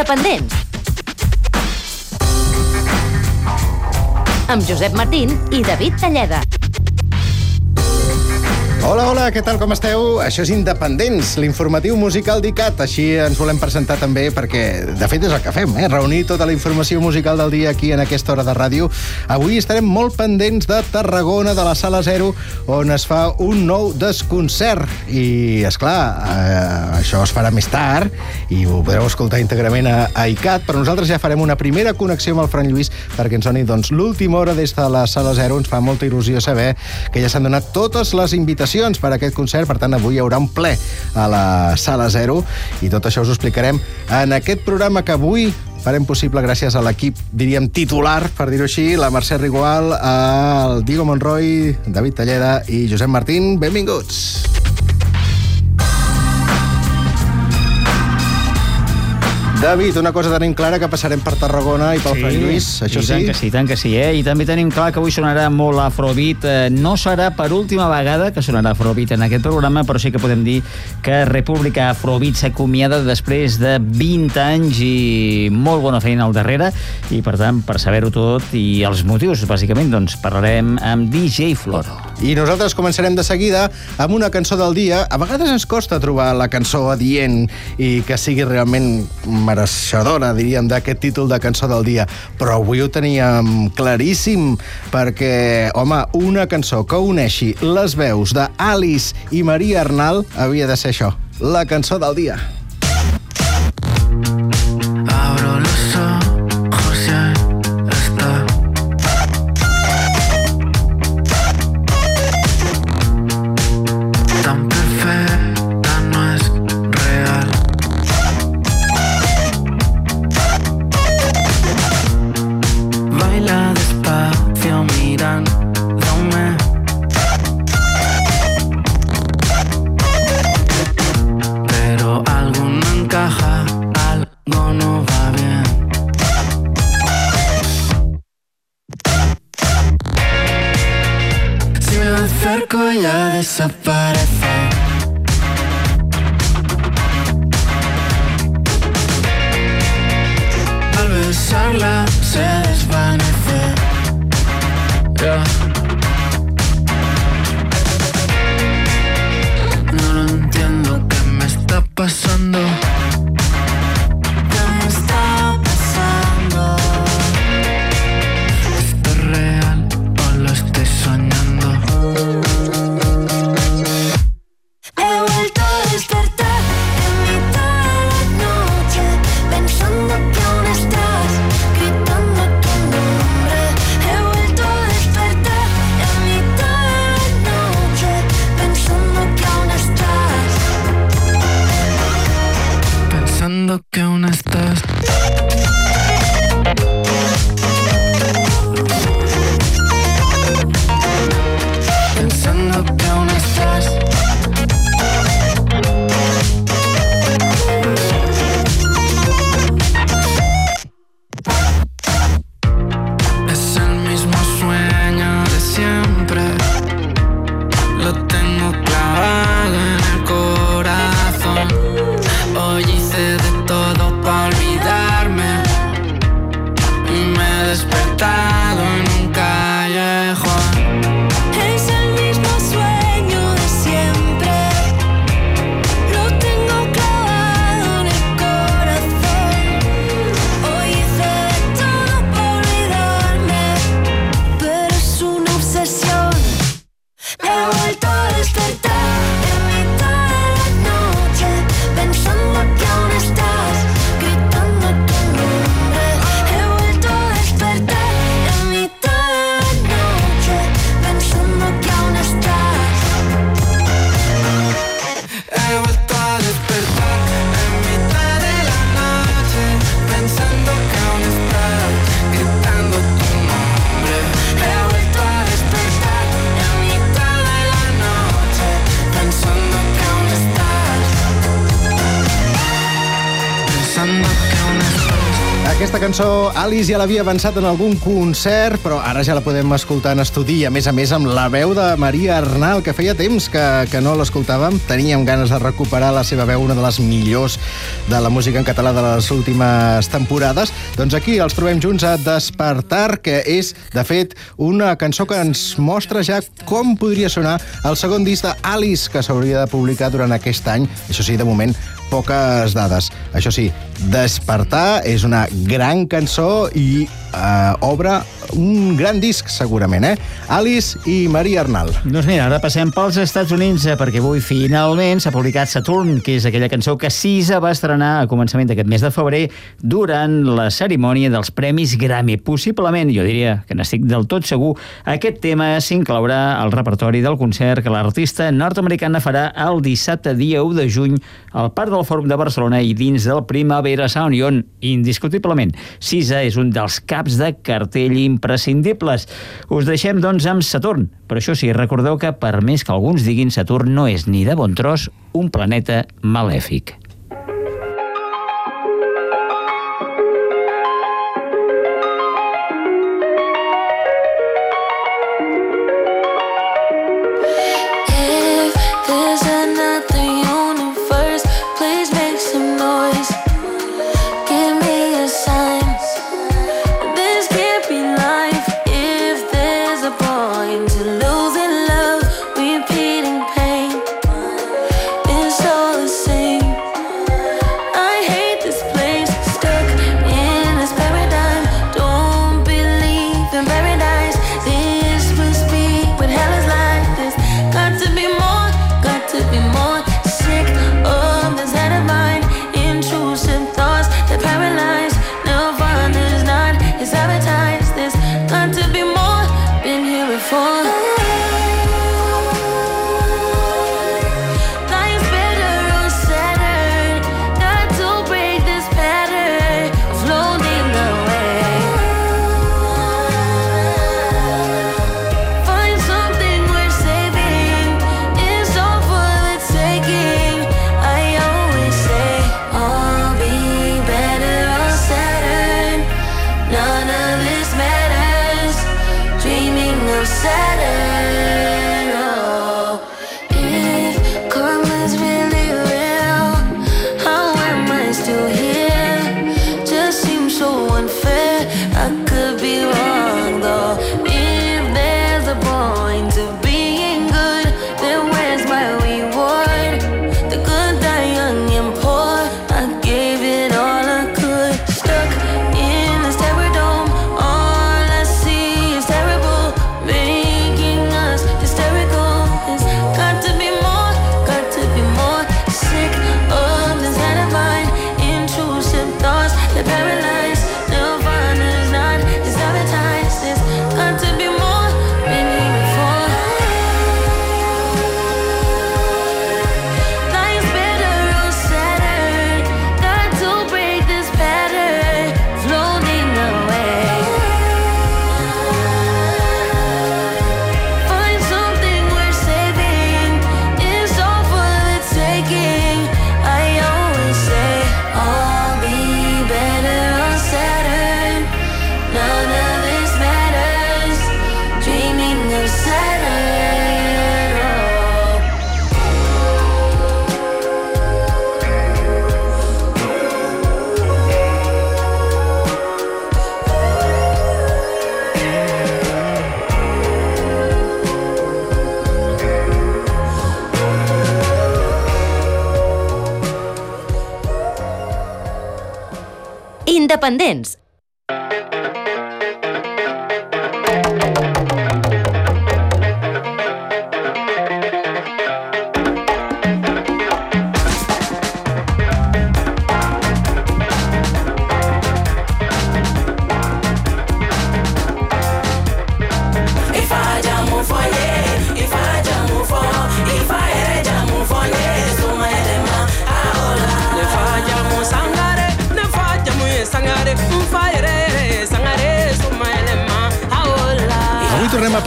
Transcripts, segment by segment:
Independents. Amb Josep Martín i David Talleda. Hola, hola, què tal, com esteu? Això és Independents, l'informatiu musical d'ICAT. Així ens volem presentar també perquè, de fet, és el que fem, eh? reunir tota la informació musical del dia aquí en aquesta hora de ràdio. Avui estarem molt pendents de Tarragona, de la Sala Zero, on es fa un nou desconcert. I, és clar, eh, això es farà més tard i ho podreu escoltar íntegrament a, a ICAT, però nosaltres ja farem una primera connexió amb el Fran Lluís perquè ens doni doncs, l'última hora des de la Sala Zero. Ens fa molta il·lusió saber que ja s'han donat totes les invitacions per a aquest concert, per tant avui hi haurà un ple a la Sala Zero i tot això us ho explicarem en aquest programa que avui farem possible gràcies a l'equip, diríem, titular, per dir-ho així, la Mercè Rigual, el Diego Monroy, David Talleda i Josep Martín. Benvinguts! David, una cosa tenim clara, que passarem per Tarragona i pel sí, Fran Lluís, això i tant sí? que sí, tant que sí, eh? I també tenim clar que avui sonarà molt Afrobeat. Eh, no serà per última vegada que sonarà Afrobeat en aquest programa, però sí que podem dir que República Afrobeat s'acomiada després de 20 anys i molt bona feina al darrere, i per tant, per saber-ho tot i els motius, bàsicament, doncs parlarem amb DJ Floro. I nosaltres començarem de seguida amb una cançó del dia. A vegades ens costa trobar la cançó adient i que sigui realment mereixedora, diríem, d'aquest títol de cançó del dia. Però avui ho teníem claríssim, perquè, home, una cançó que uneixi les veus d'Alice i Maria Arnal havia de ser això, la cançó del dia. Alice ja l'havia avançat en algun concert, però ara ja la podem escoltar en estudi, i a més a més amb la veu de Maria Arnal, que feia temps que, que no l'escoltàvem. Teníem ganes de recuperar la seva veu, una de les millors de la música en català de les últimes temporades. Doncs aquí els trobem junts a Despertar, que és, de fet, una cançó que ens mostra ja com podria sonar el segon disc d'Alice, que s'hauria de publicar durant aquest any. Això sí, de moment, poques dades. Això sí, Despertar és una gran cançó i eh, obre un gran disc, segurament, eh? Alice i Maria Arnal. Doncs mira, ara passem pels Estats Units eh, perquè avui finalment s'ha publicat Saturn, que és aquella cançó que Sisa va estrenar a començament d'aquest mes de febrer durant la cerimònia dels Premis Grammy. Possiblement, jo diria que n'estic del tot segur, aquest tema s'inclourà al repertori del concert que l'artista nord-americana farà el dissabte dia 1 de juny al Parc del Fòrum de Barcelona i dins del Primavera Sound, i on, indiscutiblement, Sisa és un dels caps de cartell imprescindibles. Us deixem, doncs, amb Saturn. Però això sí, recordeu que, per més que alguns diguin, Saturn no és ni de bon tros un planeta malèfic.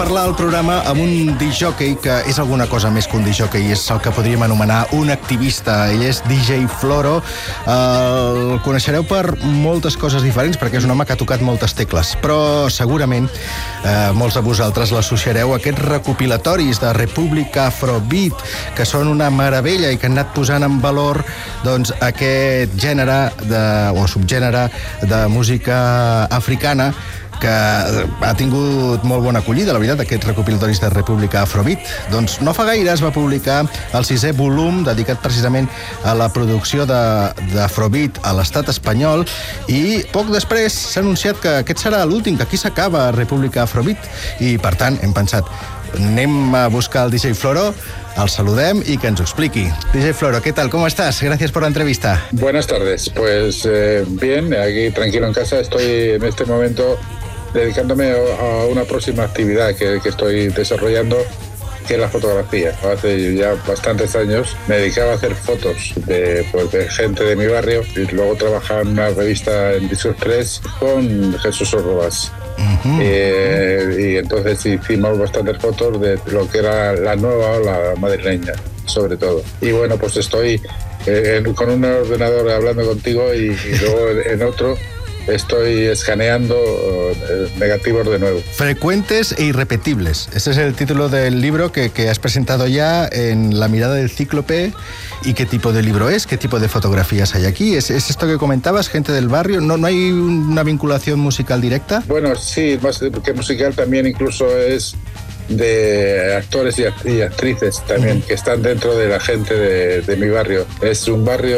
Parlar al programa amb un disjockey que és alguna cosa més que un disjockey, és el que podríem anomenar un activista. Ell és DJ Floro. El coneixereu per moltes coses diferents, perquè és un home que ha tocat moltes tecles, però segurament eh, molts de vosaltres l'associareu a aquests recopilatoris de República Afrobeat, que són una meravella i que han anat posant en valor doncs, aquest gènere de, o subgènere de música africana que ha tingut molt bona acollida, la veritat, aquests recopilatoris de República Afrobeat. Doncs no fa gaire es va publicar el sisè volum dedicat precisament a la producció d'Afrobeat a l'estat espanyol i poc després s'ha anunciat que aquest serà l'últim, que aquí s'acaba República Afrobeat i, per tant, hem pensat anem a buscar el DJ Floro, el saludem i que ens ho expliqui. DJ Floro, ¿qué tal? ¿Cómo estás? Gracias por la entrevista. Buenas tardes, pues eh, bien, aquí tranquilo en casa, estoy en este momento dedicándome a una próxima actividad que, que estoy desarrollando, que es la fotografía. Hace ya bastantes años me dedicaba a hacer fotos de, pues, de gente de mi barrio y luego trabajaba en una revista en Disco Express con Jesús Orrobas. Eh, y entonces hicimos bastantes fotos de lo que era la nueva ola madrileña, sobre todo. Y bueno, pues estoy eh, con un ordenador hablando contigo y, y luego en otro estoy escaneando eh, negativos de nuevo. Frecuentes e irrepetibles. Ese es el título del libro que, que has presentado ya en La mirada del cíclope. ¿Y qué tipo de libro es? ¿Qué tipo de fotografías hay aquí? ¿Es, es esto que comentabas, gente del barrio? ¿No, ¿No hay una vinculación musical directa? Bueno, sí, más que musical también incluso es de actores y, act- y actrices también que están dentro de la gente de, de mi barrio. Es un barrio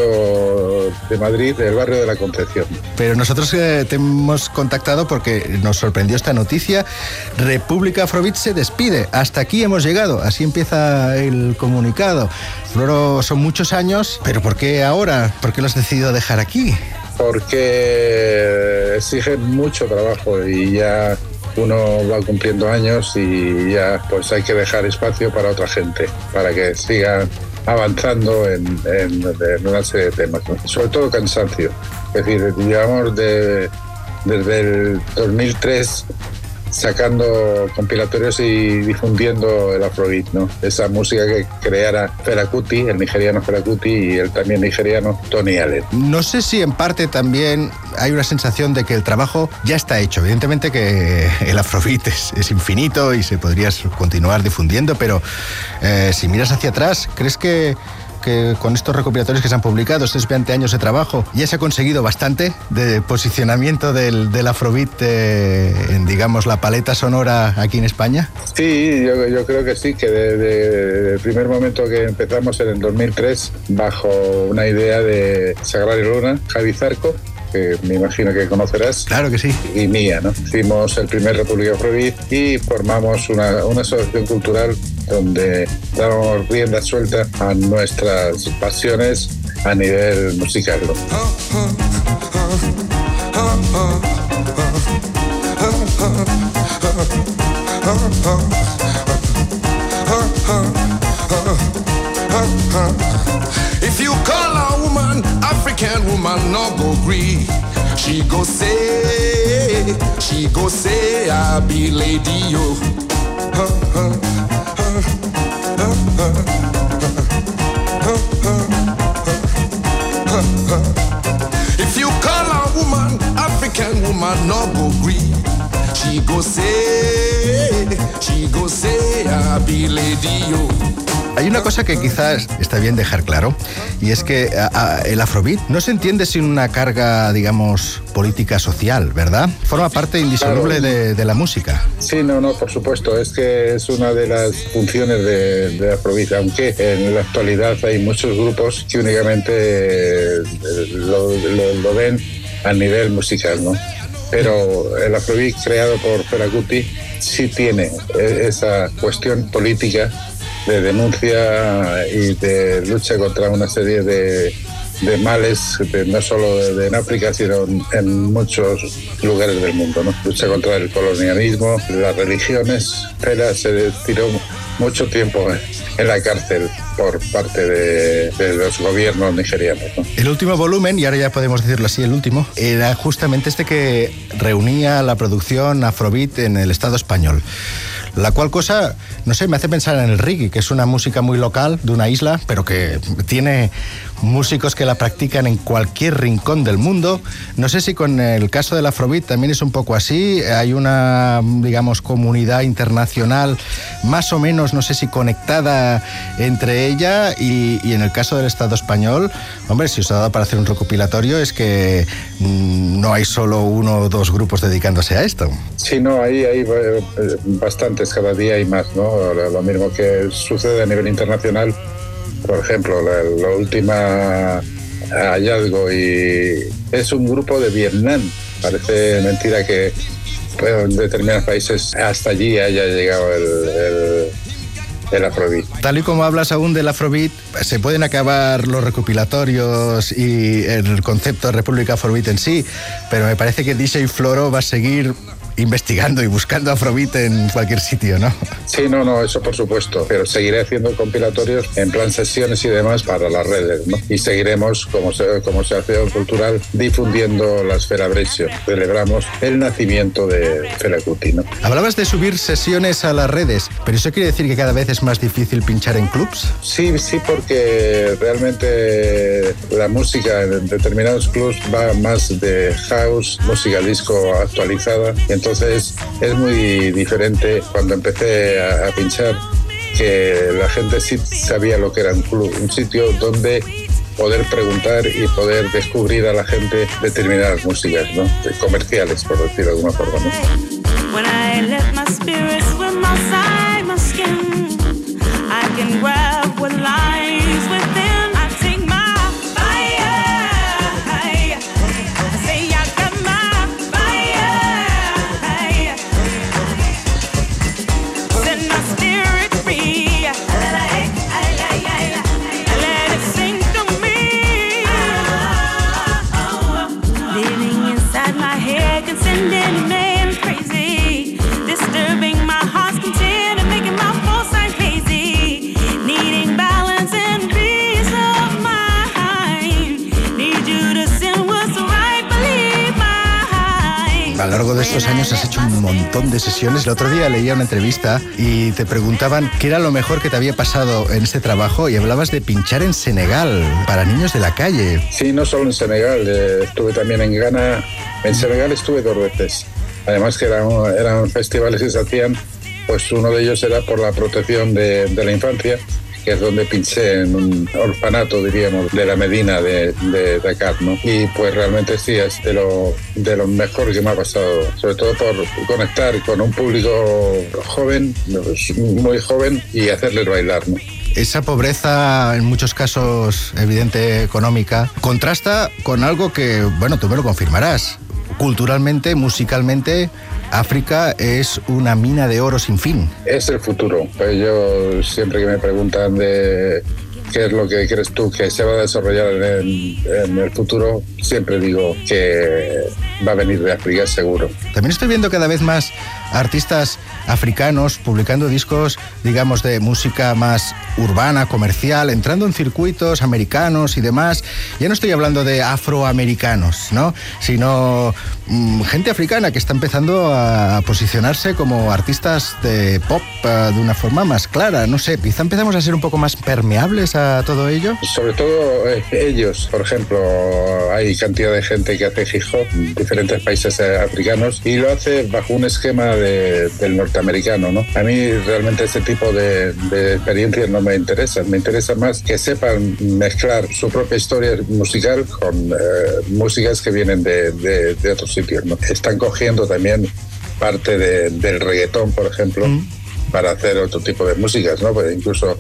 de Madrid, el barrio de la Concepción. Pero nosotros eh, te hemos contactado porque nos sorprendió esta noticia. República Afrobeat se despide. Hasta aquí hemos llegado. Así empieza el comunicado. Floro, son muchos años, pero ¿por qué ahora? ¿Por qué lo has decidido dejar aquí? porque exige mucho trabajo y ya uno va cumpliendo años y ya pues hay que dejar espacio para otra gente, para que siga avanzando en, en- en una serie de temas, sobre todo cansancio. Es decir, llevamos de- desde el 2003 sacando compilatorios y difundiendo el Afrobeat, ¿no? Esa música que creara Felakuti, el nigeriano Felakuti y el también nigeriano Tony Allen. No sé si en parte también hay una sensación de que el trabajo ya está hecho. Evidentemente que el afrobeat es, es infinito y se podría continuar difundiendo, pero eh, si miras hacia atrás, ¿crees que, que con estos recopilatorios que se han publicado, estos 20 años de trabajo, ya se ha conseguido bastante de posicionamiento del, del afrobeat eh, en, digamos, la paleta sonora aquí en España? Sí, yo, yo creo que sí, que desde el primer momento que empezamos en el 2003, bajo una idea de Sagrario Luna, Javi Zarco, que me imagino que conocerás, Claro que sí. y mía, ¿no? Hicimos el primer República Afrobeat y formamos una, una asociación cultural donde damos rienda suelta a nuestras pasiones a nivel musical, ¿no? If you call woman African woman, no go gree. She go say, she go say, I be lady yo. If you call a woman African woman, no go gree. She go say, she go say, I be lady yo. Hay una cosa que quizás está bien dejar claro, y es que a- a- el afrobeat no se entiende sin una carga, digamos, política social, ¿verdad? Forma parte indisoluble Claro. de, de la música. Sí, no, no, por supuesto. Es que es una de las funciones de, de Afrobeat, aunque en la actualidad hay muchos grupos que únicamente eh, lo, lo- lo ven a nivel musical, ¿no? Pero el Afrobeat creado por Felakuti sí tiene eh, esa cuestión política de denuncia y de lucha contra una serie de, de males, de- no solo de, en África, sino en, muchos lugares del mundo. ¿no? Lucha contra el colonialismo, las religiones. Pera se tiró mucho tiempo en la cárcel por parte de, de los gobiernos nigerianos. ¿no? El último volumen, y ahora ya podemos decirlo así, el último, era justamente este que reunía la producción Afrobeat en el Estado español. La cual cosa, no sé, me hace pensar en el reggae, que es una música muy local de una isla, pero que tiene músicos que la practican en cualquier rincón del mundo. No sé si con el caso del Afrobeat también es un poco así. Hay una, digamos, comunidad internacional más o menos, no sé si conectada entre ella y, y en el caso del Estado español, hombre, si os ha dado para hacer un recopilatorio es que mm, no hay solo uno o dos grupos dedicándose a esto. Sí, no, ahí hay eh, bastantes, cada día hay más, ¿no? Lo mismo que sucede a nivel internacional, por ejemplo, la, la última hallazgo y es un grupo de Vietnam. Parece mentira que bueno, en determinados países hasta allí haya llegado el, el, el Afrobeat. Tal y como hablas aún del Afrobeat, se pueden acabar los recopilatorios y el concepto de República Afrobeat en sí, pero me parece que DJ Floro va a seguir investigando y buscando Afrobeat en cualquier sitio, ¿no? Sí, no, no, eso por supuesto, pero seguiré haciendo compilatorios en plan sesiones y demás para las redes, ¿no? Y seguiremos, como se, como se hace en cultural, difundiendo la esfera Brescio. Celebramos el nacimiento de Fela Kuti, ¿no? Hablabas de subir sesiones a las redes, pero eso quiere decir que cada vez es más difícil pinchar en clubs. Sí, sí, porque realmente la música en determinados clubs va más de house, música disco actualizada, y entonces es muy diferente cuando empecé a, pinchar que la gente sí sabía lo que era un club, un sitio donde poder preguntar y poder descubrir a la gente determinadas músicas, ¿no? comerciales, por decirlo de alguna forma. Años has hecho un montón de sesiones. El otro día leía una entrevista y te preguntaban qué era lo mejor que te había pasado en este trabajo y hablabas de pinchar en Senegal para niños de la calle. Sí, no solo en Senegal, eh, estuve también en Ghana. En Senegal estuve dos veces. Además que eran, eran festivales que se hacían, pues uno de ellos era por la protección de, de la infancia, que es donde pinché en un orfanato, diríamos, de la Medina de, de Dakar, ¿no? Y pues realmente sí, es de lo, de lo mejor que me ha pasado, sobre todo por conectar con un público joven, muy joven, y hacerles bailar, ¿no? Esa pobreza, en muchos casos evidente económica, contrasta con algo que, bueno, tú me lo confirmarás. Culturalmente, musicalmente, África es una mina de oro sin fin. Es el futuro. Pues yo siempre que me preguntan de qué es lo que crees tú que se va a desarrollar en, en el futuro, siempre digo que va a venir de África seguro. También estoy viendo cada vez más artistas africanos publicando discos, digamos, de música más urbana, comercial, entrando en circuitos americanos y demás. Ya no estoy hablando de afroamericanos, ¿no? Sino mm, gente africana que está empezando a posicionarse como artistas de pop eh, de una forma más clara. No sé, quizá empezamos a ser un poco más permeables a todo ello. Sobre todo eh, ellos, por ejemplo, hay cantidad de gente que hace hip hop en diferentes países eh, africanos y lo hace bajo un esquema de- del norteamericano, ¿no? A mí realmente ese tipo de, de experiencias no me interesan. Me interesa más que sepan mezclar su propia historia musical con eh, músicas que vienen de, de- de otros sitios, ¿no? Están cogiendo también parte de- del reggaetón, por ejemplo, para hacer otro tipo de músicas, ¿no? Pues incluso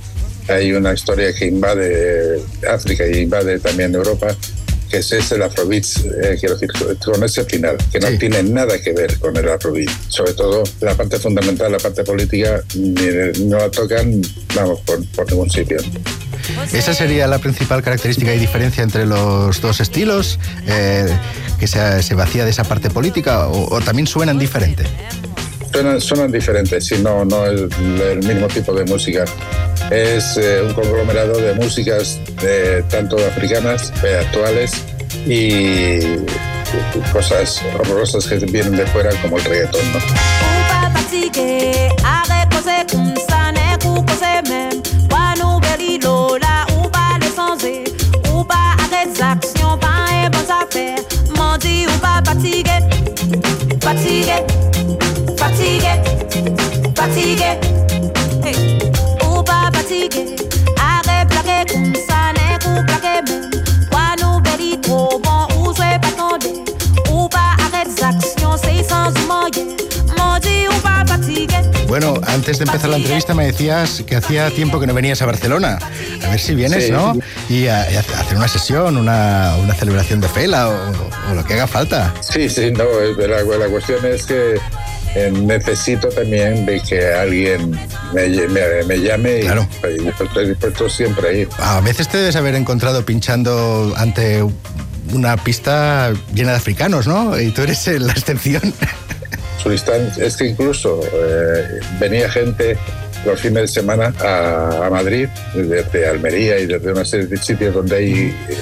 hay una historia que invade África y invade también Europa, que es ese el Afrobeat, eh, quiero decir, con ese final, que no Sí. tiene nada que ver con el Afrobeat. Sobre todo la parte fundamental, la parte política, no la tocan, vamos, por, por ningún sitio. Esa sería la principal característica y diferencia entre los dos estilos, eh, que se, se vacía de esa parte política o, o también suenan diferente. Suenan, suenan diferentes, sí, no, no es el mismo tipo de música. Es eh, un conglomerado de músicas eh, tanto africanas, eh, actuales y cosas horrorosas que vienen de fuera como el reggaetón. ¿no? Fatigué, fatigué. Hey. Ou pas fatigué, arrête plaquer comme ça, n'est qu'ou plaquer même. Pas nous beli trop bon, ou soit pas tombé, ou pas arrête action, c'est sans moyen. Bueno, antes de empezar la entrevista me decías que hacía tiempo que no venías a Barcelona. A ver si vienes, Sí. ¿no? Y a, y a hacer una sesión, una, una celebración de Fela o, o lo que haga falta. Sí, sí, no, la, la cuestión es que eh, necesito también de que alguien me, me- me llame y- Claro. y, estoy dispuesto siempre a ir. A veces te debes haber encontrado pinchando ante una pista llena de africanos, ¿no? Y tú eres la excepción. Es que incluso eh, venía gente los fines de semana a, a Madrid, desde Almería y desde una serie de sitios donde hay eh,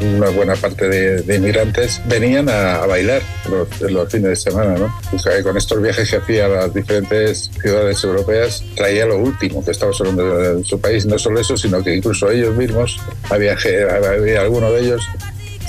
una buena parte de, de inmigrantes, venían a, a bailar los, los fines de semana. ¿no? O sea, con estos viajes que hacía a las diferentes ciudades europeas, traía lo último que estaba sonando en su país. No solo eso, sino que incluso ellos mismos, había, había alguno de ellos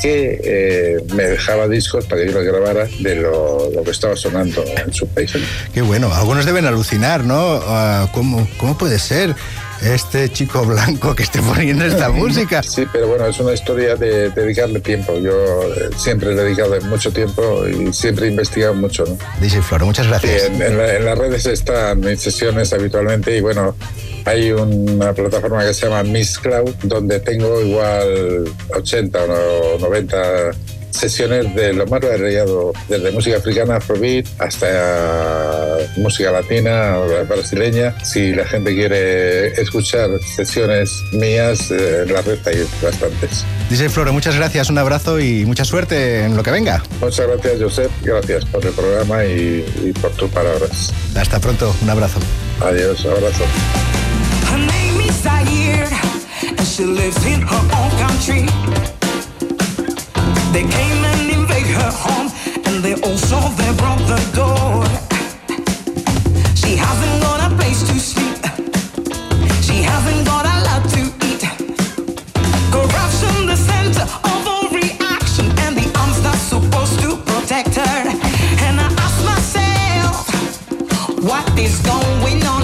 que eh, me dejaba discos para que yo los grabara de lo, lo que estaba sonando en su país. Qué bueno. Algunos deben alucinar, ¿no? Ah, ¿cómo, ¿Cómo puede ser este chico blanco que esté poniendo esta música? Sí, pero bueno, es una historia de dedicarle tiempo. Yo eh, siempre he dedicado mucho tiempo y siempre he investigado mucho. ¿no? DJ Floro, muchas Sí, gracias. en, en la- en las redes están mis sesiones habitualmente y bueno, hay una plataforma que se llama Miss Cloud donde tengo igual 80 o 90 sesiones de lo más variado, desde música africana, afrobeat, hasta música latina, brasileña. Si la gente quiere escuchar sesiones mías, eh, en la red hay bastantes. DJ Floro, muchas gracias, un abrazo y mucha suerte en lo que venga. Muchas gracias, Josep. Gracias por el programa y, y por tus palabras. Hasta pronto, un abrazo. Adiós, abrazo. Her name is Zaire, and she lives in her own country. They came and invade her home, and they also they broke the door. She hasn't got a place to sleep. She hasn't got a lot to eat. Corruption, the center of all reaction, and the arms that's supposed to protect her. And I ask myself, what is going on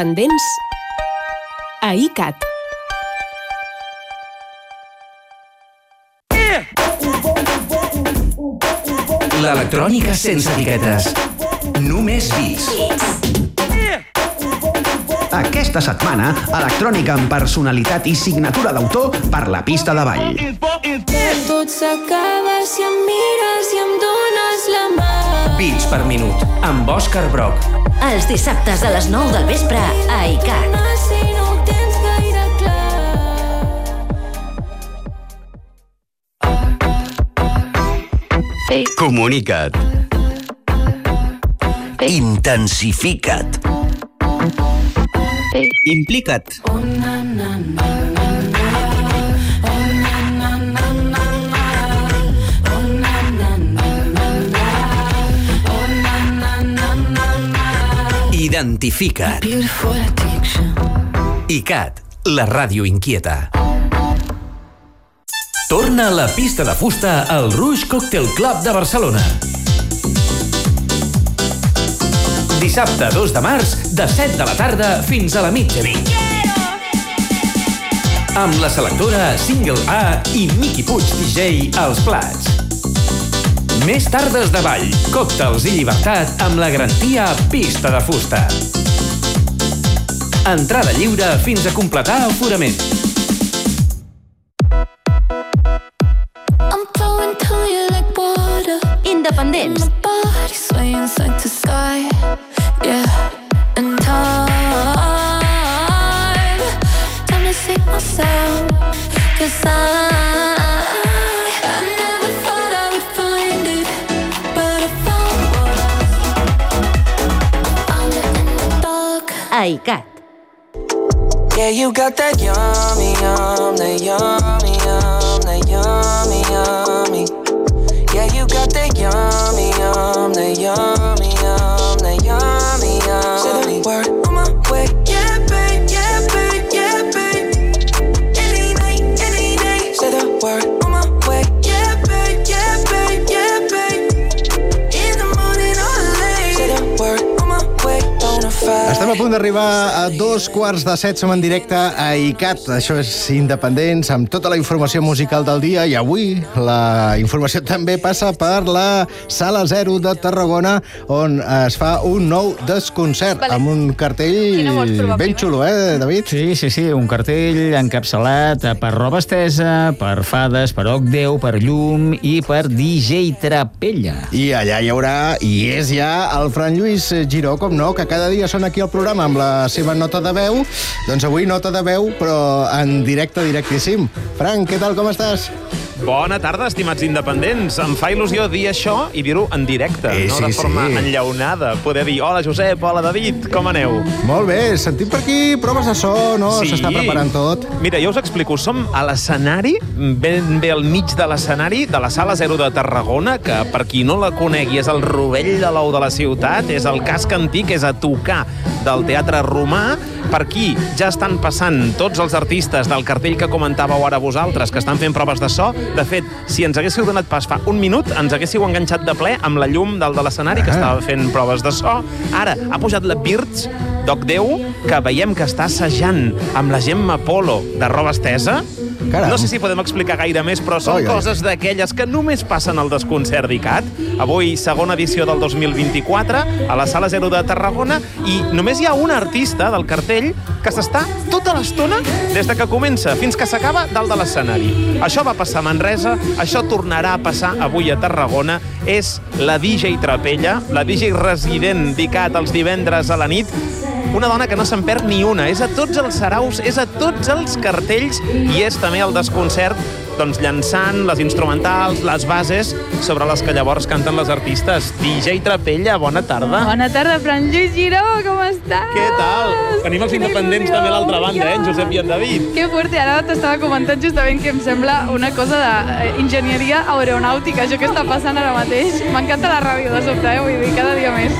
Independents a ICAT. L'electrònica sense etiquetes. Només bits. Aquesta setmana, electrònica amb personalitat i signatura d'autor per la pista de ball. Tot s'acaba si em mires i em dones la mà. Bits per minut, amb Òscar Broc. Els dissabtes a les 9 del vespre a ICAT. Comunica't. Intensifica't. Implica't. Identifica't. ICAT, la ràdio inquieta. Torna a la pista de fusta al Rouge Cocktail Club de Barcelona. Dissabte 2 de març, de 7 de la tarda fins a la mitjanit. Amb la selectora Single A i Miqui Puig DJ als plats. Més tardes de ball, còctels i llibertat amb la garantia Pista de Fusta. Entrada lliure fins a completar aforament. I'm flowing to you like water. Independents. My body ICAT. Yeah, you got that yummy, yum, that yummy, yum, that yummy, yummy. Yeah, you got that yummy, yum, that yummy, yum, that yummy, yummy. Say the word Estem a punt d'arribar a dos quarts de set, som en directe a ICAT, això és Independents, amb tota la informació musical del dia, i avui la informació també passa per la Sala Zero de Tarragona, on es fa un nou desconcert, Vale. amb un cartell ben xulo, eh, David? Sí, sí, sí, un cartell encapçalat per roba estesa, per fades, per Ocdeu, per llum i per DJ Trapella. I allà hi haurà, i és ja, el Fran Lluís Giró, com no, que cada dia són aquí al programa amb la seva nota de veu. Doncs avui nota de veu, però en directe, directíssim. Fran, què tal, com estàs? Bona tarda, estimats independents. Em fa il·lusió dir això i dir-ho en directe, Eh, no sí, de forma sí. enllaunada. Poder dir, hola Josep, hola David, com aneu? Molt bé, sentim per aquí proves de so, no? S'està preparant tot. Mira, jo us explico, som a l'escenari, ben bé al mig de l'escenari de la Sala Zero de Tarragona, que per qui no la conegui és el rovell de l'ou de la ciutat, és el casc antic, és a tocar del Teatre Romà. Per aquí ja estan passant tots els artistes del cartell que comentàveu ara vosaltres, que estan fent proves de so. De fet, si ens haguéssiu donat pas fa un minut, ens haguéssiu enganxat de ple amb la llum del de l'escenari, que Ah. estava fent proves de so. Ara ha pujat la Birds, Doc Déu, que veiem que està assajant amb la Gemma Polo de roba estesa. Caram. No sé si podem explicar gaire més, però són Oi, oi, coses d'aquelles que només passen al desconcert d'ICAT. Avui, segona edició del 2024, a la Sala Zero de Tarragona, i només hi ha un artista del cartell que s'està tota l'estona, des de que comença fins que s'acaba, dalt de l'escenari. Això va passar a Manresa, això tornarà a passar avui a Tarragona. És la DJ Trapella, la DJ resident d'ICAT els divendres a la nit, una dona que no se'n perd ni una. És a tots els saraus, és a tots els cartells i és també el desconcert doncs, llançant les instrumentals, les bases sobre les que llavors canten les artistes. DJ Trapella, bona tarda. Bona tarda, Fran Lluís Giró, com estàs? Què tal? Tenim els independents també a l'altra banda, eh? En Josep i en David. Que fuerte, ara t'estava comentant justament que em sembla una cosa d'enginyeria aeronàutica, això que està passant ara mateix. M'encanta la ràdio, de sobte, eh? Vull dir, cada dia més.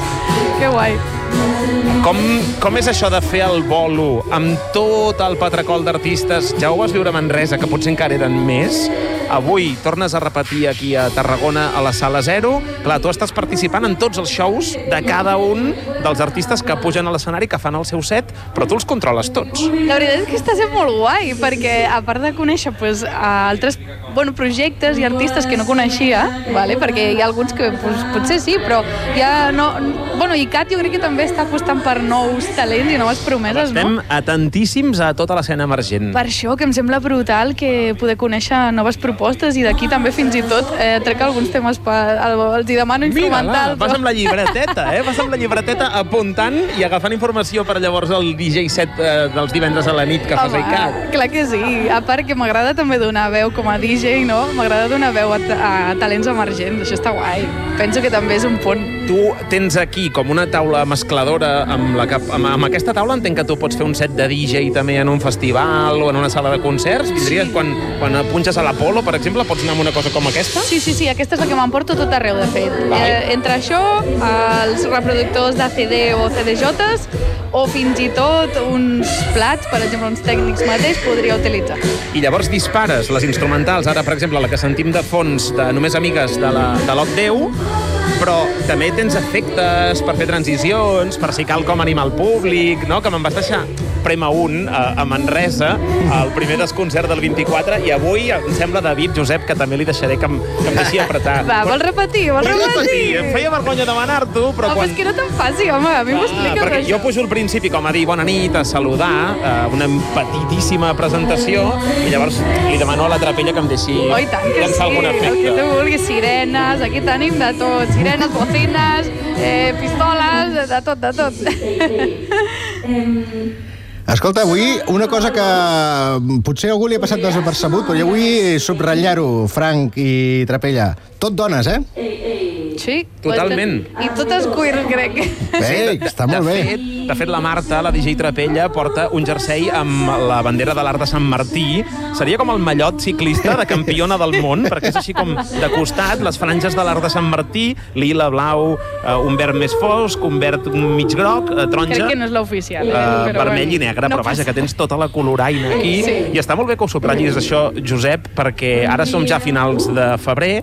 Que guai. Com, com és això de fer el bolo amb tot el patracol d'artistes? Ja ho vas viure a Manresa, que potser encara eren més. Avui tornes a repetir aquí a Tarragona, a la Sala Zero. Clar, tu estàs participant en tots els shows de cada un dels artistes que pugen a l'escenari, que fan el seu set, però tu els controles tots. La veritat és que està sent molt guai, perquè a part de conèixer pues, altres bueno, projectes i artistes que no coneixia, vale? perquè hi ha alguns que pues, potser sí, però ja no... Bueno, i Cat jo crec que també està apostant per nous talents i noves promeses, Estem no? atentíssims a tota l'escena emergent. Per això que em sembla brutal que poder conèixer noves propostes i d'aquí també fins i tot eh, trec alguns temes per... Els hi demano Mira, instrumental. va, vas amb la llibreteta, eh? Vas amb la llibreteta apuntant i agafant informació per llavors el DJ set eh, dels divendres a la nit que fas a ICAT. clar que sí. A part que m'agrada també donar veu com a DJ, no? M'agrada donar veu a, a talents emergents. Això està guai. Penso que també és un punt. Tu tens aquí com una taula mescladora amb, la que, amb, amb aquesta taula entenc que tu pots fer un set de DJ també en un festival o en una sala de concerts. Vindries Sí. quan, quan punxes a l'Apolo, per exemple, pots anar amb una cosa com aquesta? Sí, sí, sí, aquesta és la que m'emporto tot arreu, de fet. Eh, entre això, els reproductors de CD o CDJs, o fins i tot uns plats, per exemple, uns tècnics mateix, podria utilitzar. I llavors dispares les instrumentals, ara, per exemple, la que sentim de fons de Només Amigues de la- de l'Oc 10, però també tens efectes per fer transicions, per si cal com animar el públic, no? que me'n vas deixar prema un a, a Manresa, al primer desconcert del 24, i avui em sembla David Josep, que també li deixaré que em, que em deixi apretar. Va, vols repetir? Vols Vull repetir? repetir, em feia vergonya demanar-t'ho, però Home, quan... és que no te'n faci, home, a mi m'ho Ah, expliques, perquè això. jo pujo al principi com a dir bona nit, a saludar, eh, una petitíssima presentació, i llavors li demano a la trapella que em deixi Oh, tant que sí, llançar algun el que efecte. tu vulguis, sirenes, aquí tenim de tot, sirenes, bocines, eh, pistoles, de tot, de tot. Escolta, avui una cosa que potser algú li ha passat desapercebut, però jo vull subratllar-ho, Frank i Trapella. Tot dones, eh? Sí. Totalment. I totes queer, crec. Bé, està molt de bé. Fet, de fet, la Marta, la DJ Trapella, porta un jersei amb la bandera de l'art de Sant Martí. Seria com el mallot ciclista de campiona del món, perquè és així com de costat, les franges de l'art de Sant Martí, lila, blau, eh, un verd més fosc, un verd mig groc, eh, taronja... Crec que no és l'oficial. Uh, Eh? però vermell i negre, no però vaja, que tens tota la coloraina aquí. Sí. I està molt bé que ho subratllis això, Josep, perquè ara som ja a finals de febrer,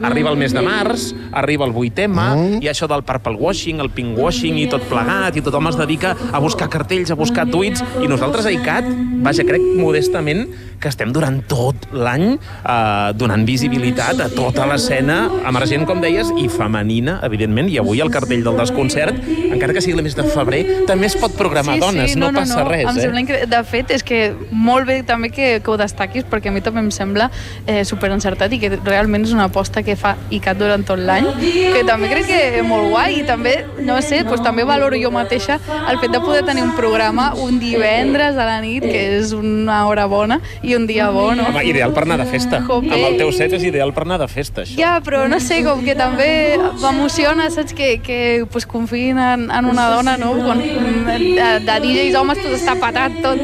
arriba el mes de març, arriba el 8M, mm. i això del purple washing, el pink washing i tot plegat, i tothom es dedica a buscar cartells, a buscar tuits, i nosaltres a ICAT, vaja, crec modestament que estem durant tot l'any eh, donant visibilitat a tota l'escena emergent, com deies, i femenina, evidentment, i avui el cartell del desconcert, encara que sigui el mes de febrer, també es pot programar dones, no, passa res, em eh? Sembla incre... De fet, és que molt bé també que, que ho destaquis, perquè a mi també em sembla eh, superencertat i que realment és una aposta que fa ICAT durant tot l'any, que també crec que és molt guai i també, no sé, doncs també valoro jo mateixa el fet de poder tenir un programa un divendres a la nit, que és una hora bona i un dia bo, no? Home, ideal per anar de festa. Jope. Amb el teu set és ideal per anar de festa, això. Ja, però no sé, com que també m'emociona, saps, que, que pues, confiïn en, en una dona, no? Quan, de, de DJs homes tot està patat, tot.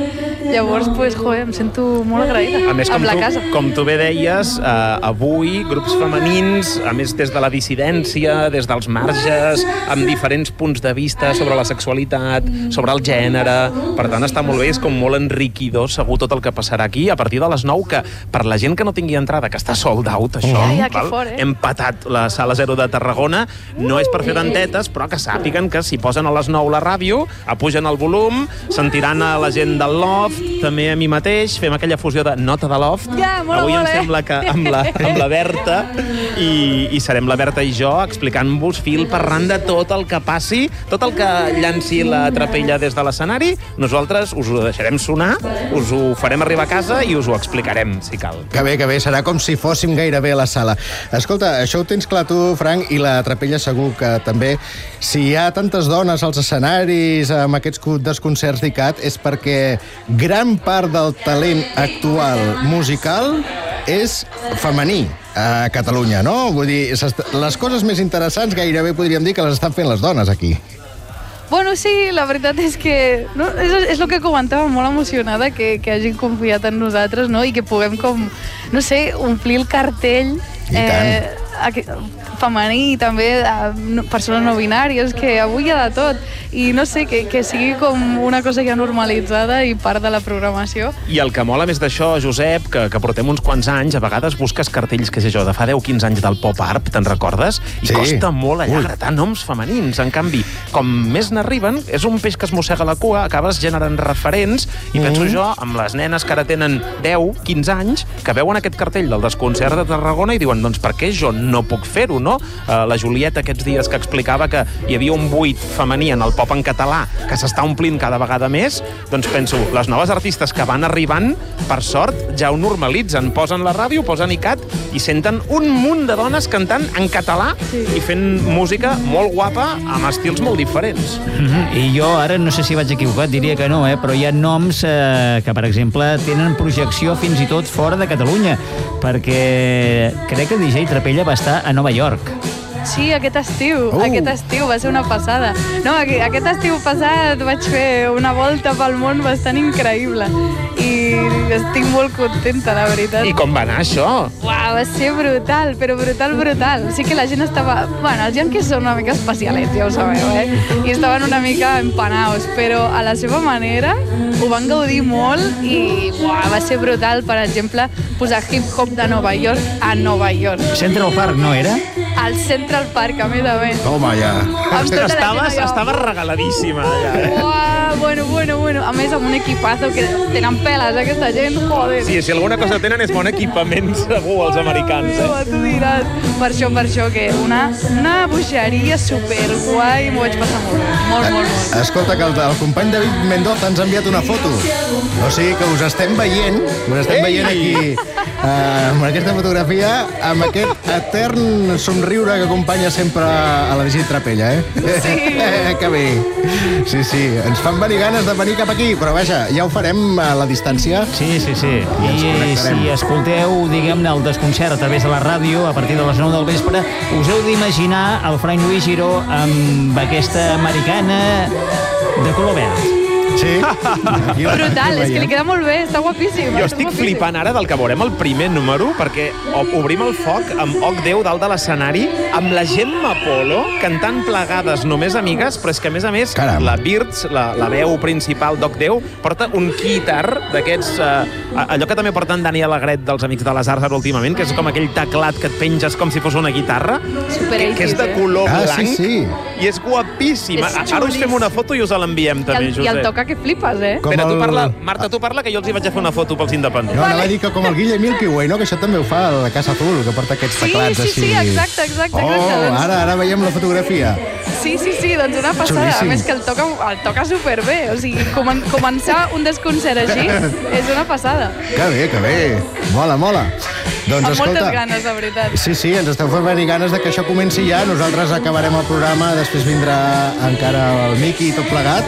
Llavors, pues, joder, em sento molt agraïda A més, com amb la tu, casa. com tu bé deies, eh, avui grups femenins, a més des de la dissidència, des dels marges, amb diferents punts de vista sobre la sexualitat, sobre el gènere... Per tant, està molt bé, és com molt enriquidor segur tot el que passarà aquí a partir de les 9, que per la gent que no tingui entrada, que està sold out, això, Ja, ja, que fort, eh? hem patat la sala 0 de Tarragona, no és per fer dentetes, però que sàpiguen que si posen a les 9 la ràdio, apugen el volum, sentiran a la gent del Loft, també a mi mateix, fem aquella fusió de nota de Loft. Ja, mola Avui em molt, eh? sembla que amb la, amb la Berta, i, i serem la Berta i jo explicant-vos fil per randa tot el que passi, tot el que llanci la trapella des de l'escenari, nosaltres us ho deixarem sonar, us ho farem arribar a casa i us ho explicarem, si cal. Que bé, que bé, serà com si fóssim gairebé a la sala. Escolta, això ho tens clar tu, Frank, i la Trapella segur que també. Si hi ha tantes dones als escenaris amb aquests desconcerts d'ICAT és perquè gran part del talent actual musical és femení a Catalunya, no? Vull dir, les coses més interessants gairebé podríem dir que les estan fent les dones aquí. Bueno, sí, la veritat és que no, és, és el que comentava, molt emocionada que, que hagin confiat en nosaltres no? i que puguem com, no sé, omplir el cartell tant. aquí, femení i també no- persones no binàries, que avui hi ha de tot. I no sé, que, que sigui com una cosa ja normalitzada i part de la programació. I el que mola més d'això, Josep, que, que portem uns quants anys, a vegades busques cartells, que sé jo, de fa 10-15 anys del pop art, te'n recordes? I Sí. costa molt allà gratar noms femenins. En canvi, com més n'arriben, és un peix que es mossega la cua, acabes generant referents, i penso Mm. jo, amb les nenes que ara tenen 10, 15 anys, que veuen aquest cartell del desconcert de Tarragona i diuen, doncs per què jo no puc fer-ho, no? Uh, la Julieta aquests dies que explicava que hi havia un buit femení en el pop en català que s'està omplint cada vegada més, doncs penso, les noves artistes que van arribant, per sort, ja ho normalitzen. Posen la ràdio, posen ICAT i senten un munt de dones cantant en català sí. i fent música molt guapa amb estils molt diferents. Mm -hmm. I jo ara no sé si vaig equivocat, diria que no, eh? però hi ha noms eh, que, per exemple, tenen projecció fins i tot fora de Catalunya, perquè crec que DJ Trapella va estar a Nova York. Sí, aquest estiu, Uh. aquest estiu va ser una passada. No, aqu- aquest estiu passat vaig fer una volta pel món bastant increïble i estic molt contenta, la veritat. I com va anar això? Uau, va ser brutal, però brutal, brutal. Sí que la gent estava... Bueno, els yanquis són una mica especialets, ja ho sabeu, eh? I estaven una mica empanaos, però a la seva manera ho van gaudir molt i uau, va ser brutal, per exemple, posar hip-hop de Nova York a Nova York. Central Park no era? Al Central Park, a més a més. Toma, ja. Amb tota la gent Estaves, estaves regaladíssima, allà. Eh? Uau, bueno, bueno, bueno. A més, amb un equipazo que tenen peles, aquesta gent, joder. Sí, si alguna cosa tenen és bon equipament, segur, els americans. Oh, Eh? tu diràs. Per això, per això, que una, una bogeria superguai, m'ho vaig passar molt bé. Molt, molt, molt. Escolta, que el, el company David Mendoza ens ha enviat una foto. O sigui que us estem veient, us estem Ei! veient aquí eh, amb aquesta fotografia, amb aquest etern somriure que acompanya sempre a la Digit Trapella, eh? Sí. Eh, que bé. Sí, sí, ens venir ganes de venir cap aquí, però vaja, ja ho farem a la distància. Sí, sí, sí. I I si escolteu, diguem-ne, el desconcert a través de la ràdio, a partir de les 9 del vespre, us heu d'imaginar el Frank Lluís Giró amb aquesta americana de color verd. Sí. Brutal, és que li queda molt bé, està guapíssim. Jo estic guapíssim. flipant ara del que veurem el primer número, perquè obrim el foc amb Oc 10 dalt de l'escenari, amb la Gemma Polo cantant plegades només amigues, però és que a més a més Caram. la Birds, la, la veu principal d'Oc 10, porta un guitar d'aquests... Eh, allò que també porten Dani Alegret dels Amics de les Arts ara últimament, que és com aquell teclat que et penges com si fos una guitarra, Super que, que és de 80s, eh? color Ah, sí, blanc sí. I és guapíssim. És Ara us fem una foto i us l'enviem I també, el, Josep. I el toca que flipes, eh? Com Espera, tu parla, Marta, tu parla, que jo els hi vaig a fer una foto pels independents. No, anava a dir que com el Guille Milky Way, no? Que això també ho fa a la Casa Azul, que porta aquests Sí, teclats sí, així. sí, exacte, exacte, Oh, exacte, doncs. ara, ara veiem la fotografia. Sí, sí, sí, doncs una passada. Xulíssim. A més que el toca, el toca superbé. O sigui, comen començar un desconcert així és una passada. Que bé, que bé. Mola, mola. Doncs Amb escolta... moltes ganes, de veritat. Sí, sí, ens esteu fent venir ganes de que això comenci ja. Nosaltres acabarem el programa, després vindrà encara el Miqui i tot plegat.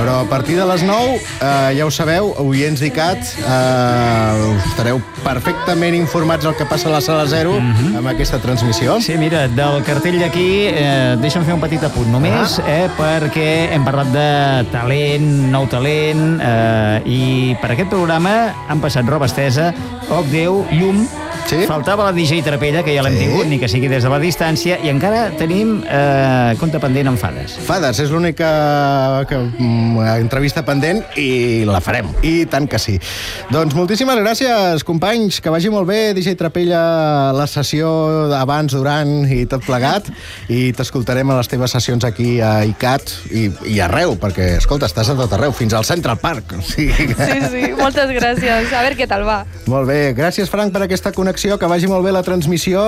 Però a partir de les 9, eh, ja ho sabeu, oients d'ICAT, eh, estareu perfectament informats del que passa a la Sala Zero amb aquesta transmissió. Sí, mira, del cartell d'aquí, eh, deixa'm fer un petit apunt només, Ah. eh, perquè hem parlat de talent, nou talent, eh, i per aquest programa han passat roba estesa, Oc Déu, Llum, Sí? faltava la DJ Trapella, que ja l'hem Sí. tingut, ni que sigui des de la distància, i encara tenim eh, compte pendent amb fades. Fades, és l'única que, mm, entrevista pendent i la farem. I tant que sí. Doncs moltíssimes gràcies, companys. Que vagi molt bé, DJ Trapella, la sessió abans, durant i tot plegat. I t'escoltarem a les teves sessions aquí a ICAT i, i arreu, perquè, escolta, estàs a tot arreu, fins al Central Park. O sigui que... Sí, sí, moltes gràcies. A veure què tal va. Molt bé, gràcies, Frank, per aquesta connexió. Que vagi molt bé la transmissió.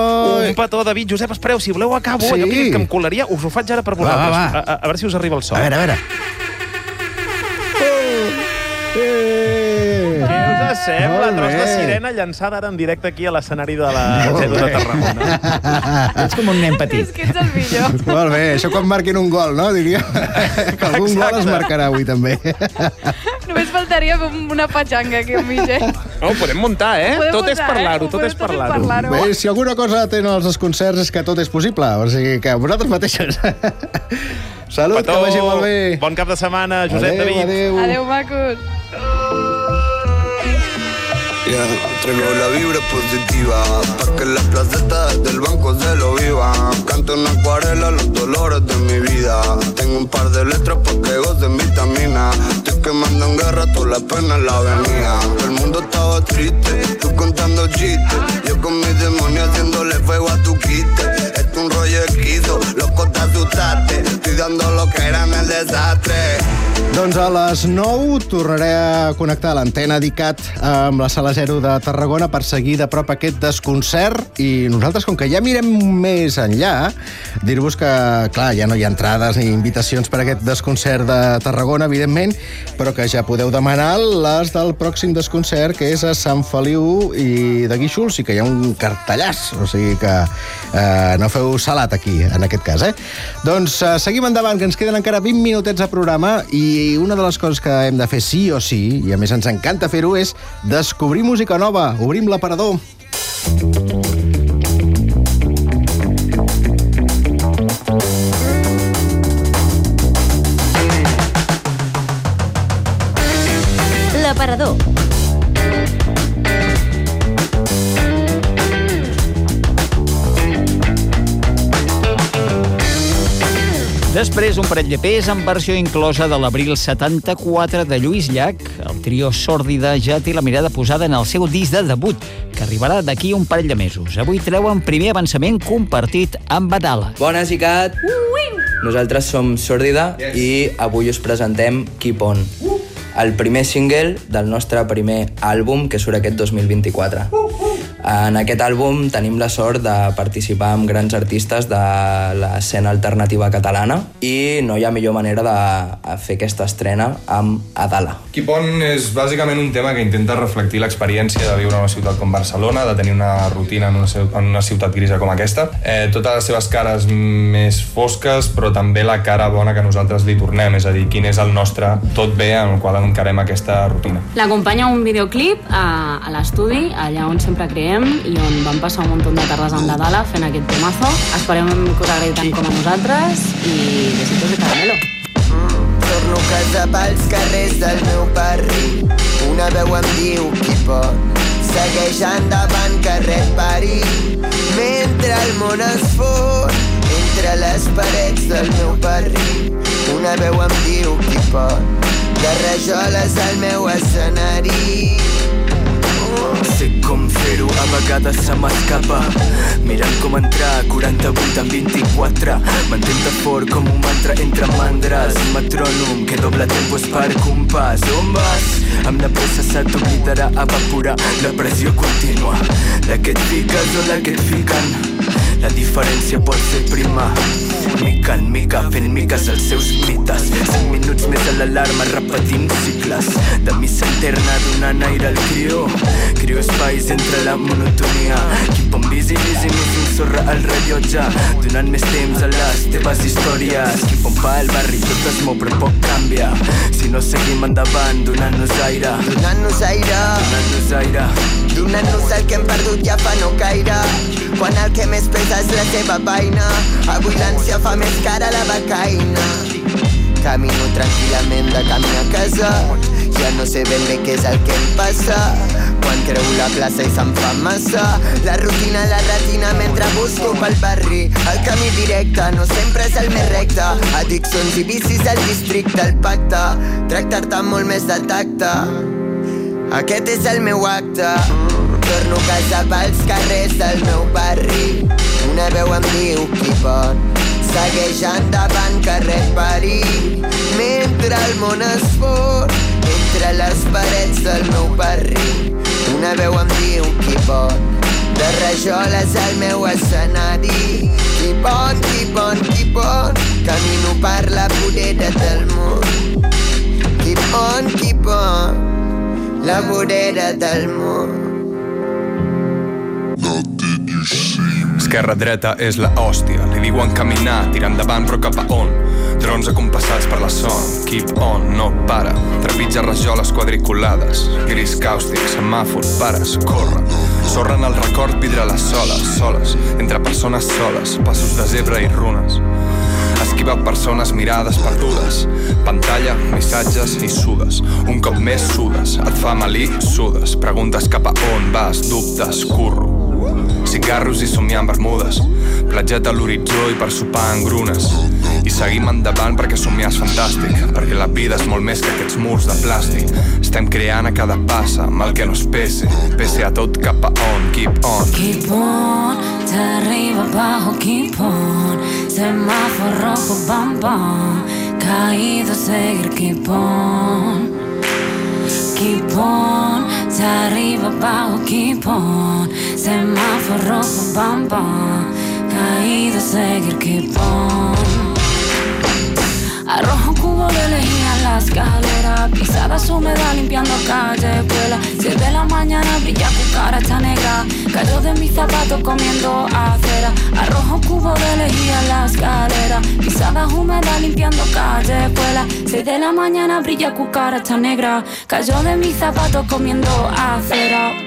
Un petó, David. Josep, espereu, si voleu acabo. Sí. Allò que, que em colaria, us ho faig ara per vosaltres. va, va. A, a, a veure si us arriba el so. A veure, a veure. Eh! Sembla? Molt Tros de sirena llançada ara en directe aquí a l'escenari de la Zero de. Tarragona. Ets com un nen petit. És que ets el millor. Molt bé, això quan marquin un gol, no? Diria que algun gol es marcarà avui, també. Només faltaria una patxanga aquí enmig, eh? No, ho podem muntar, eh? Podem tot és muntar, eh? parlar-ho, Ho tot és és parlar-ho. parlar-ho. Bé, si alguna cosa tenen els desconcerts és que tot és possible, o sigui que vosaltres mateixos. Salut, Petó, que vagi molt bé. Bon cap de setmana, Josep adéu, David. Adéu, Adéu, macos. Yeah, traigo la vibra positiva Pa' que la placeta del banco se lo viva Canto en acuarela los dolores de mi vida. Tengo un par de letras pa' que gocen vitamina. Estoy quemando en guerra toda la pena en la avenida. El mundo estaba triste, tú contando chistes. Yo con mis demonios haciéndole fuego a tu quiste Esto es un rollo esquizo, loco te asustaste. Estoy dando lo que era en el desastre Doncs a les 9 tornaré a connectar l'antena d'ICAT amb la Sala Zero de Tarragona per seguir de prop aquest desconcert i nosaltres, com que ja mirem més enllà, dir-vos que, clar, ja no hi ha entrades ni invitacions per a aquest desconcert de Tarragona, evidentment, però que ja podeu demanar les del pròxim desconcert, que és a Sant Feliu i de Guíxols, i que hi ha un cartellàs, o sigui que eh, no feu salat aquí, en aquest cas, eh? Doncs eh, seguim endavant, que ens queden encara 20 minutets de programa i una de les coses que hem de fer sí o sí, i a més ens encanta fer-ho, és descobrir música nova. Obrim l'aparador. L'aparador. Després, un parell de pes en versió inclosa de l'abril 74 de Lluís Llach. El trio Sòrdida ja té la mirada posada en el seu disc de debut, que arribarà d'aquí un parell de mesos. Avui treuen primer avançament compartit amb Badala. Bones, ICAT! Nosaltres som Sòrdida i avui us presentem Keep On, el primer single del nostre primer àlbum que surt aquest 2024. En aquest àlbum tenim la sort de participar amb grans artistes de l'escena alternativa catalana i no hi ha millor manera de fer aquesta estrena amb Adala. Keep On és bàsicament un tema que intenta reflectir l'experiència de viure en una ciutat com Barcelona, de tenir una rutina en una, en una ciutat grisa com aquesta. Eh, totes les seves cares més fosques, però també la cara bona que nosaltres li tornem, és a dir, quin és el nostre tot bé en el qual encarem aquesta rutina. L'acompanya un videoclip a, a l'estudi, allà on sempre creem i on vam passar un munt de tardes amb la Dala fent aquest temazo. Esperem que us agradi tant com a nosaltres i besitos de caramelo. Torno a casa pels carrers del meu barri. Una veu em diu qui pot? Segueix endavant carrer París Mentre el món es fot Entre les parets del meu barri Una veu em diu qui pot? De rajoles al meu escenari Sé com fer-ho, a vegades se m'escapa. Mirant com entrar 48 en 24 Mantén-te fort com un mantra entre mandres. Un metrònom que doble tempos per compàs. On vas? Amb la pressa se t'oblidarà evaporar. La pressió contínua La que et fiques o la que et fiquen La diferència pot ser prima. Mica en mica, fent miques els seus mites. Cinc minuts més a l'alarma repetint cicles. De missa interna donant aire al crió Crio espais entre la monotonia. Keep on busy, busy, missing sorra al rellotge. Donant més temps a les teves històries. Keep on pa al barri, tot es mou però poc canvia. Si no seguim endavant, donant-nos aire. Donant-nos aire. Donant-nos aire. Donant-nos el que hem perdut ja fa no gaire. Quan el que més pesa és la teva vaina Avui l'ànsia fa més cara la becaina. Camino tranquil·lament de camí a casa. Ja no sé ben bé què és el que em passa. Quan creu la plaça i se'm fa massa. La rutina la retina mentre busco pel barri. El camí directe no sempre és el més recte. Addiccions i vicis al districte El pacte. Tractar-te molt més de tacte. Aquest és el meu acte Torno a casa pels carrers del meu barri. Una veu em diu qui pot? Segueix endavant carrer París. Mentre el món es fot Entre les parets del meu barri. Una veu em diu qui pot? De rajoles al meu escenari. Qui pot, qui pot, qui pot? Camino per la vorera del món. Qui pot, qui pot? La vorera del món. Esquerra dreta és la hòstia, li diuen caminar, tirar endavant però cap a on? Drons acompassats per la son, keep on, no para. Trepitja rajoles quadriculades, gris càustic, semàfor, pares, corre. Sorra en el record vidre les soles, soles, entre persones soles, passos de zebra i runes. Veu persones mirades perdudes. Pantalla, missatges i sudes. Un cop més sudes, et fa malí, sudes. Preguntes cap a on vas, dubtes, curro. Cigarros i somiar en bermudes. Platjat a l'horitzó i per sopar en grunes. I seguim endavant perquè somiar és fantàstic. Perquè la vida és molt més que aquests murs de plàstic. Estem creant a cada passa el que no es pese. Pese a tot cap a on, keep on. Keep on, de arriba abajo, keep on. Semáforo rojo, bam bam. Caído, seguir, keep on. Keep on, de arriba abajo, keep on. Semáforo bam bam. Caído, seguir, keep on. Arrojo cubo de lejía en la escalera Pisadas húmedas limpiando calle, vuela Siete de la mañana brilla cucaracha negra. Cayó de mis zapatos comiendo acera. Arrojo cubo de lejía en la escalera Pisadas húmedas limpiando calle, vuela Seis de la mañana brilla cucaracha negra. Cayó de mis zapatos comiendo acera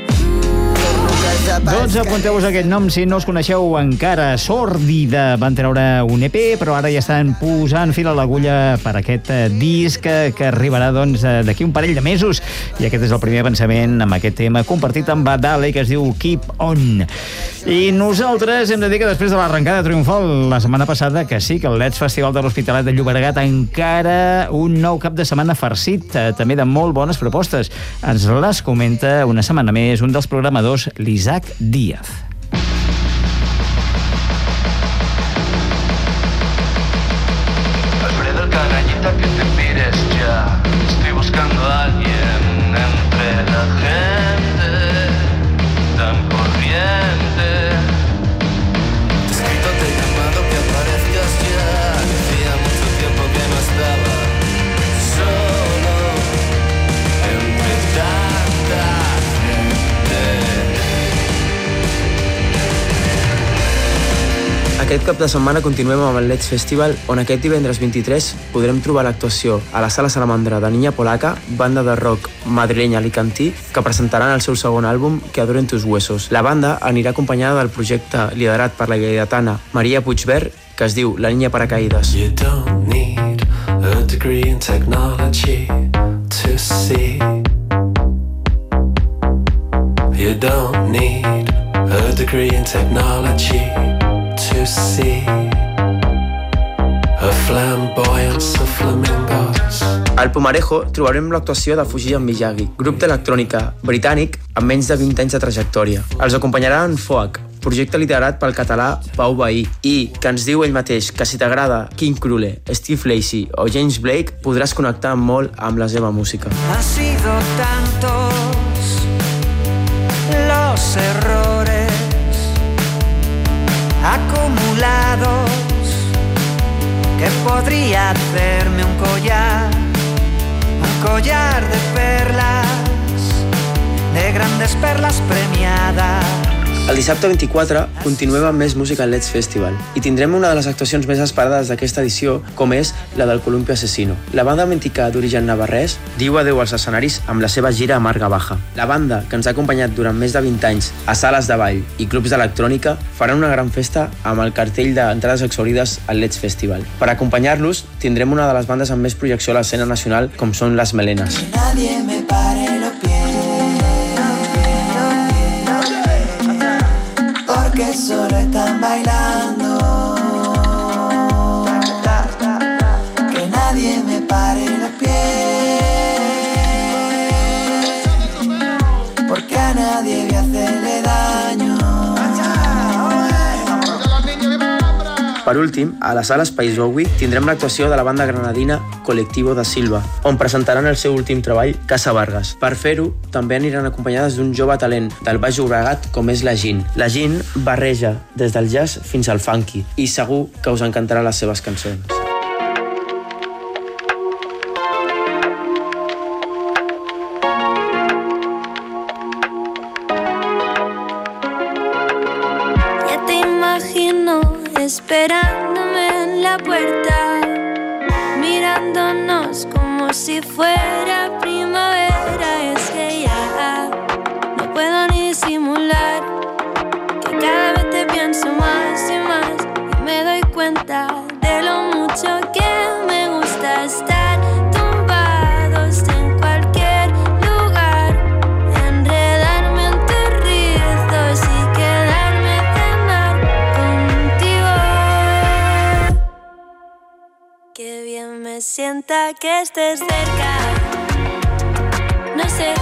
Doncs apunteu-vos aquest nom si no els coneixeu encara. Sòrdida van treure un EP, però ara ja estan posant fil a l'agulla per aquest eh, disc que, que arribarà doncs, eh, d'aquí un parell de mesos. I aquest és el primer avançament amb aquest tema compartit amb Badale, que es diu Keep On. I nosaltres hem de dir que després de l'arrencada triomfal la setmana passada, que sí, que el Let's Festival de l'Hospitalet de Llobregat encara un nou cap de setmana farcit, eh, també de molt bones propostes. Ens les comenta una setmana més un dels programadors, Isaac Díaz. Aquest cap de setmana continuem amb el Let's Festival, on aquest divendres 23 podrem trobar l'actuació a la Sala Salamandra de Niña Polaca, banda de rock madrilenya alicantí, que presentaran el seu segon àlbum, Que adoren tus huesos. La banda anirà acompanyada del projecte liderat per la lleidatana Maria Puigvert, que es diu La Niña Paracaídas. You don't need a degree in technology to see. You don't need a degree in technology Al Pomarejo trobarem l'actuació de Fujian Miyagi, grup d'electrònica britànic amb menys de 20 anys de trajectòria. Els acompanyarà en FOAC, projecte liderat pel català Pau Bahí, i que ens diu ell mateix que si t'agrada King Krule, Steve Lacey o James Blake podrás connectar molt amb la seva música. Han sido tantos los errores que podría hacerme un collar, un collar de perlas, de grandes perlas premiadas. El dissabte 24 continuem amb més música al Let's Festival i tindrem una de les actuacions més esperades d'aquesta edició, com és la del Columpio Asesino. La banda mexicà d'origen navarrès diu adeu als escenaris amb la seva gira Amarga Baja. La banda, que ens ha acompanyat durant més de 20 anys a sales de ball i clubs d'electrònica, faran una gran festa amb el cartell d'entrades exaurides al Let's Festival. Per acompanyar-los, tindrem una de les bandes amb més projecció a l'escena nacional, com són les Melenes. Nadie me Per últim, a la sala Space Bowie tindrem l'actuació de la banda granadina Colectivo da Silva, on presentaran el seu últim treball, Casa Vargas. Per fer-ho, també aniran acompanyades d'un jove talent del Baix Llobregat com és la Gin. La Gin barreja des del jazz fins al funky i segur que us encantaran les seves cançons. Sienta que estés cerca. No sé,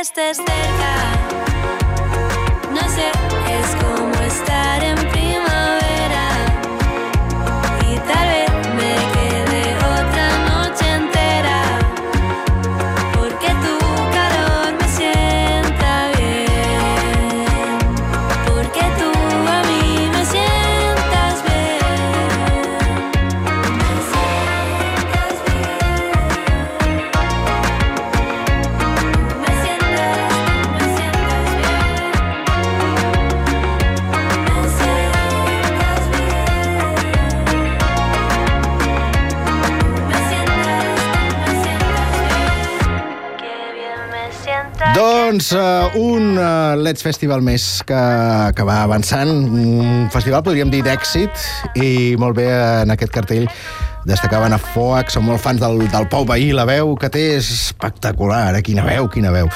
estés cerca. Doncs uh, un uh, Let's Festival més que, que va avançant, un festival podríem dir d'èxit i molt bé en aquest cartell destacaven a Foac, són molt fans del, del Pau Veí, la veu que té és espectacular, eh? quina veu, quina veu.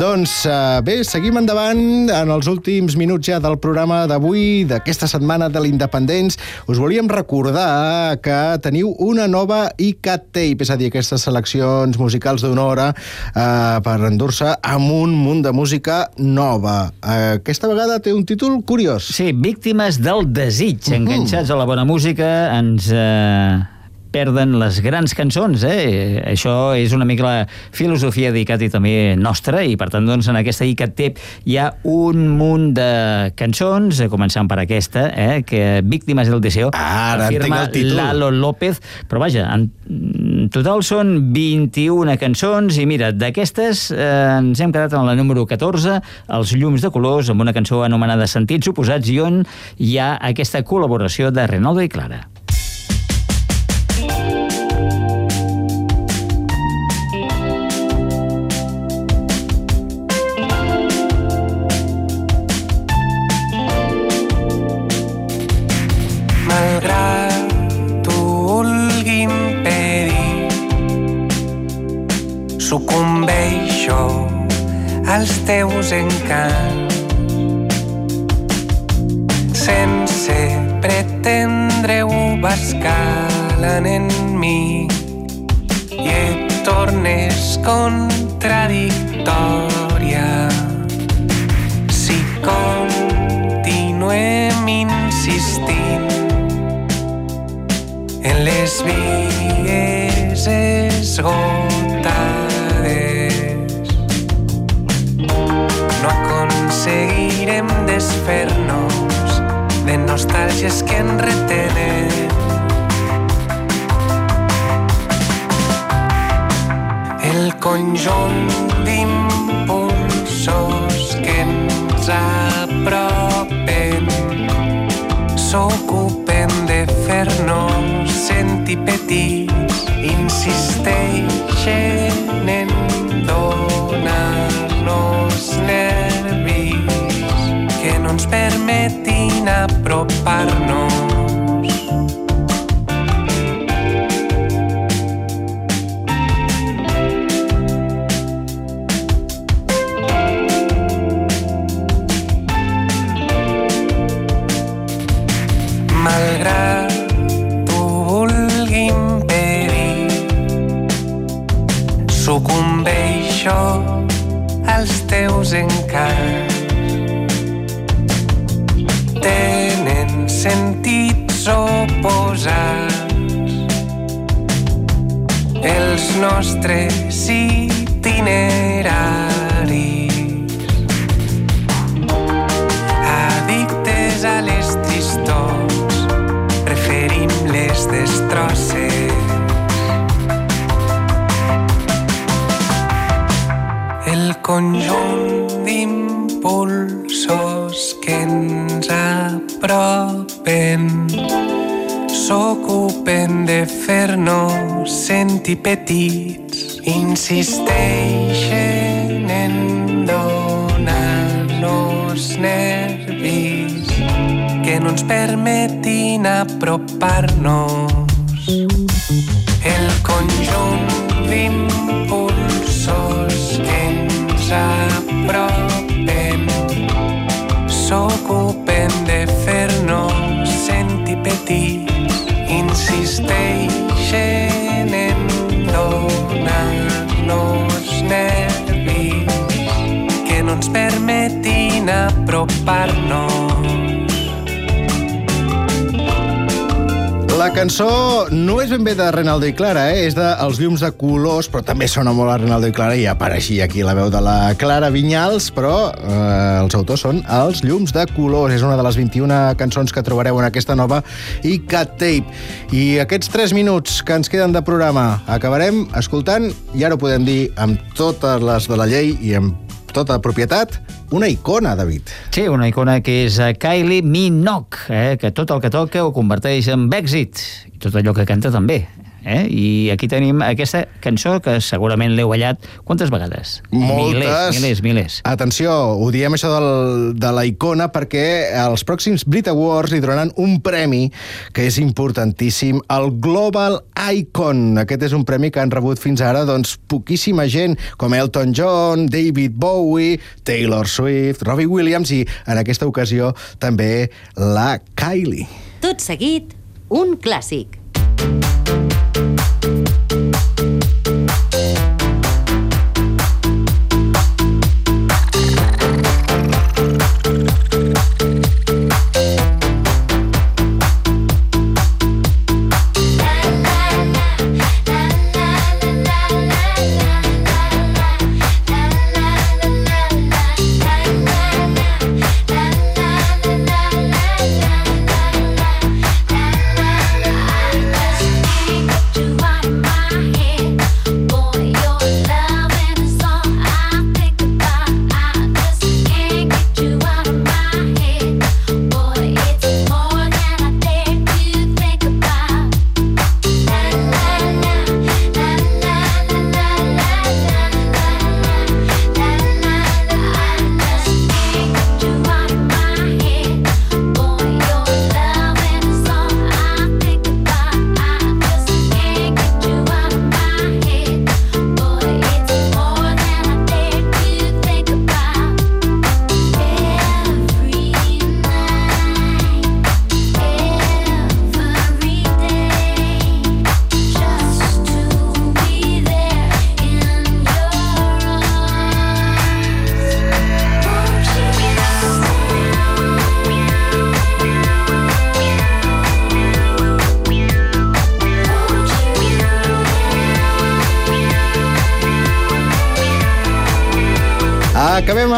Doncs uh, bé, seguim endavant en els últims minuts ja del programa d'avui, d'aquesta setmana de l'Independents. Us volíem recordar que teniu una nova ICAT Tape, és a dir, aquestes seleccions musicals d'una hora uh, per endur-se amb un munt de música nova. Uh, aquesta vegada té un títol curiós. Sí, víctimes del desig, enganxats a la bona música, ens... Eh perden les grans cançons, eh? Això és una mica la filosofia d'ICAT i també nostra, i per tant, doncs, en aquesta ICAT Tip hi ha un munt de cançons, eh, començant per aquesta, eh? que Víctimes del Deseo Ara afirma entenc el títol. Lalo López, però vaja, en total són 21 cançons, i mira, d'aquestes eh, ens hem quedat en la número 14, Els llums de colors, amb una cançó anomenada Sentits oposats, i on hi ha aquesta col·laboració de Renaldo i Clara. Teus encants sense pretendre-ho vas calant en mi i et tornes contradictòria si continuem insistint en les vies esgotades. Desfer-nos de nostàlgies que en retenen. El conjunt d'impulsos que ens apropen s'ocupen de fer-nos sentir petits, insisteixen en que no nostres itineraris addictes a les tristors preferim les destrosses. El conjunt d'impulsos que ens apropen s'ocupen de fer-nos sentir petits insisteixen en donar-nos nervis que no ens permetin apropar-nos. El conjunt d'impulsos que ens apropen permetin apropar-nos La cançó no és ben bé de Renaldo i Clara, eh? és de Els llums de colors, però també sona molt a Renaldo i Clara i apareixia aquí la veu de la Clara Vinyals, però eh, els autors són Els llums de colors. És una de les 21 cançons que trobareu en aquesta nova ICAT Tape. I aquests 3 minuts que ens queden de programa acabarem escoltant, i ara ho podem dir amb totes les de la llei i amb tota propietat, una icona, David. Sí, una icona que és eh, Kylie Minogue, eh, que tot el que toca ho converteix en èxit, i tot allò que canta també. Eh? I aquí tenim aquesta cançó que segurament l'heu ballat quantes vegades? Moltes. Milers, milers, milers. Atenció, ho diem això del, de la icona perquè els pròxims Brit Awards li donaran un premi que és importantíssim, el Global Icon. Aquest és un premi que han rebut fins ara doncs, poquíssima gent, com Elton John, David Bowie, Taylor Swift, Robbie Williams i, en aquesta ocasió, també la Kylie. Tot seguit, un clàssic. Acabem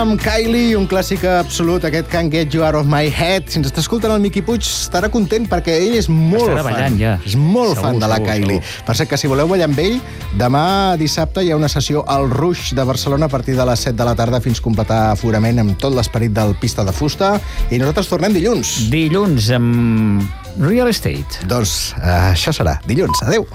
amb Kylie, un clàssic absolut, aquest Can't Get You Out of My Head. Si ens està escoltant el Miqui Puig, estarà content perquè ell és molt Estarà fan. ballant, ja. És molt Segur, fan de la segur, Kylie. segur. Per cert, que si voleu ballar amb ell, demà dissabte hi ha una sessió al Rush de Barcelona a partir de les 7 de la tarda fins a completar aforament amb tot l'esperit del Pista de Fusta. I nosaltres tornem dilluns. Dilluns amb Real Estate. Doncs eh, això serà dilluns. Adeu.